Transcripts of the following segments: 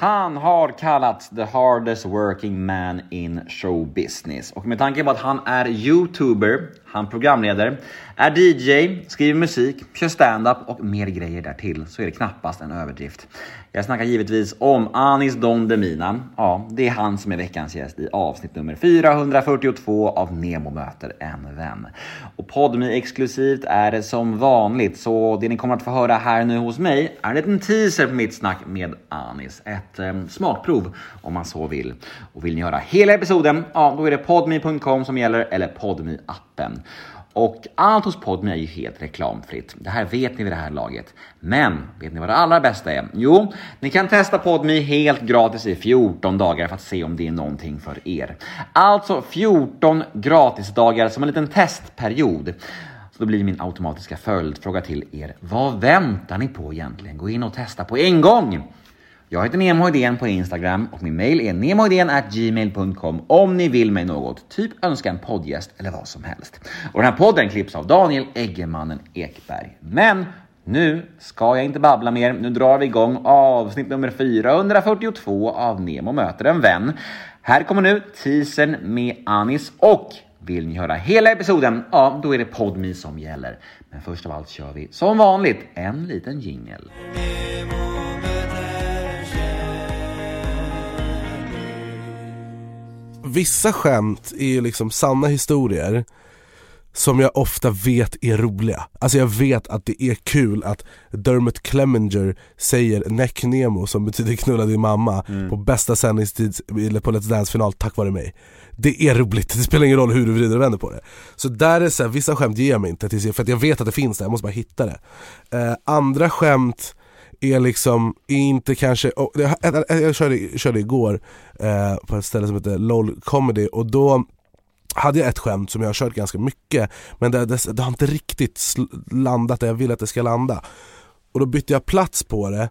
Han har kallats the hardest working man in show business och med tanke på att han är youtuber, han programleder, är DJ, skriver musik, kör standup och mer grejer därtill så är det knappast en överdrift. Jag snackar givetvis om Anis Don Demina. Ja, det är han som är veckans gäst i avsnitt nummer 442 av Nemo möter en vän. Och Podmi exklusivt är det som vanligt, så det ni kommer att få höra här nu hos mig är en liten teaser på mitt snack med Anis. Ett eh, smakprov om man så vill. Och vill ni höra hela episoden, ja då är det podme.com som gäller eller podme appen och allt hos Podme är ju helt reklamfritt. Det här vet ni vid det här laget. Men vet ni vad det allra bästa är? Jo, ni kan testa Podme helt gratis i 14 dagar för att se om det är någonting för er. Alltså 14 gratisdagar som en liten testperiod. Så då blir min automatiska följdfråga till er. Vad väntar ni på egentligen? Gå in och testa på en gång! Jag heter Nemo Hedén på Instagram och min mail är gmail.com om ni vill mig något, typ önska en poddgäst eller vad som helst. Och den här podden klipps av Daniel Eggemannen Ekberg. Men nu ska jag inte babbla mer. Nu drar vi igång avsnitt nummer 442 av Nemo möter en vän. Här kommer nu teasern med Anis och vill ni höra hela episoden, ja då är det PodMe som gäller. Men först av allt kör vi som vanligt en liten jingel. Vissa skämt är ju liksom sanna historier som jag ofta vet är roliga. Alltså jag vet att det är kul att Dermot Clemenger säger Neck Nemo som betyder knulla din mamma mm. på bästa sändningstid eller på Let's Dance-final tack vare mig. Det är roligt, det spelar ingen roll hur du vrider och vänder på det. Så där är så här, vissa skämt ger jag mig inte för att jag vet att det finns där, jag måste bara hitta det. Eh, andra skämt är liksom inte kanske, oh, jag, jag körde, körde igår eh, på ett ställe som heter LOL comedy och då hade jag ett skämt som jag har kört ganska mycket men det, det, det har inte riktigt landat där jag vill att det ska landa. Och då bytte jag plats på det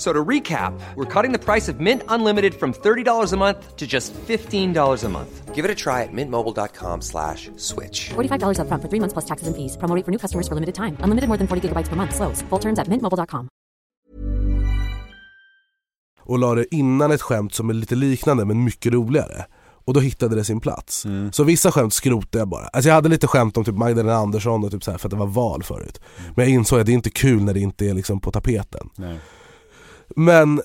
So to recap, we're cutting the price of Mint Unlimited from $30 a month to just $15 a month. Give it a try at mintmobile.com slash switch. $45 up front for three months plus taxes and fees. Promoting for new customers for limited time. Unlimited more than 40 gigabytes per month. Slows. Full terms at mintmobile.com. Och la det innan ett skämt som är lite liknande men mycket roligare. Och då hittade det sin plats. Mm. Så vissa skämt skrotade jag bara. Alltså jag hade lite skämt om typ Magdalena Andersson och typ så här, för att det var val förut. Men jag insåg att det är inte kul när det inte är liksom på tapeten. Nej. Men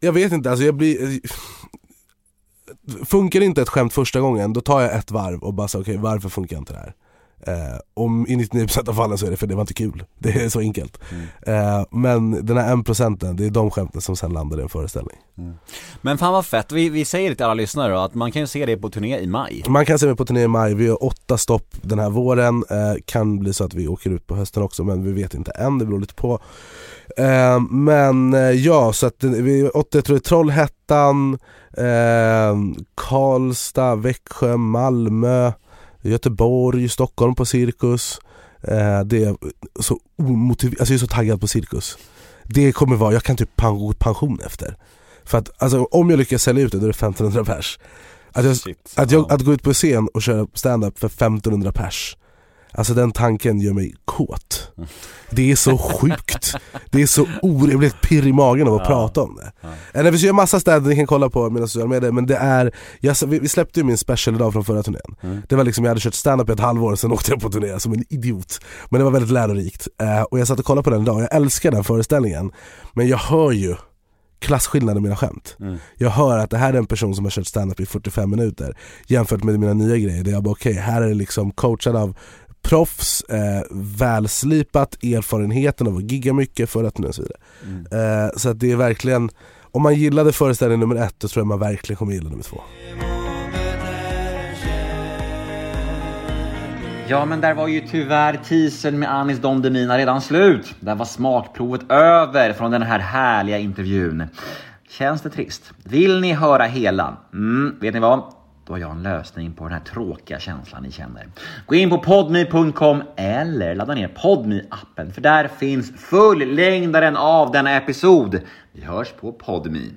jag vet inte, alltså jag blir Funkar inte ett skämt första gången, då tar jag ett varv och bara säger okej okay, varför funkar inte det här? Eh, om i 99% av fallen så är det för det var inte kul, det är så enkelt. Mm. Eh, men den här 1% det är de skämten som sen landar i en föreställning. Mm. Men fan vad fett, vi, vi säger det till alla lyssnare då, att man kan ju se det på turné i maj. Man kan se det på turné i maj, vi har åtta stopp den här våren, eh, kan bli så att vi åker ut på hösten också men vi vet inte än, det beror lite på. Eh, men eh, ja, så att vi, åtta, jag tror det är Trollhättan, eh, Karlstad, Växjö, Malmö Göteborg, Stockholm på cirkus. Eh, det är så omotiverat, alltså jag är så taggad på cirkus. Det kommer vara, jag kan typ gå pension efter. För att alltså, om jag lyckas sälja ut det då är det 1500 pers. Att, jag, Shit, att, jag, att gå ut på scen och köra stand-up för 1500 pers Alltså den tanken gör mig kåt. Det är så sjukt. Det är så orimligt pirr i magen av att ja. prata om det. Ja. Det finns ju massa städer ni kan kolla på mina sociala medier men det är, jag, vi släppte ju min special idag från förra turnén. Mm. Det var liksom, jag hade kört stand-up i ett halvår, sen åkte jag på turné som en idiot. Men det var väldigt lärorikt. Uh, och jag satt och kollade på den idag, jag älskar den föreställningen. Men jag hör ju klasskillnad i mina skämt. Mm. Jag hör att det här är en person som har kört stand-up i 45 minuter jämfört med mina nya grejer där jag bara okej, okay, här är det liksom coachad av proffs, eh, välslipat, erfarenheten av att gigga mycket för att och så vidare. Mm. Eh, så att det är verkligen, om man gillade föreställning nummer ett då tror jag man verkligen kommer gilla nummer två. Ja, men där var ju tyvärr teasern med Anis Don Demina redan slut. Där var smakprovet över från den här härliga intervjun. Känns det trist? Vill ni höra hela? Mm, vet ni vad? Då har jag en lösning på den här tråkiga känslan ni känner. Gå in på podmy.com eller ladda ner podmy appen för där finns fullängdaren av denna episod. Vi hörs på podmy.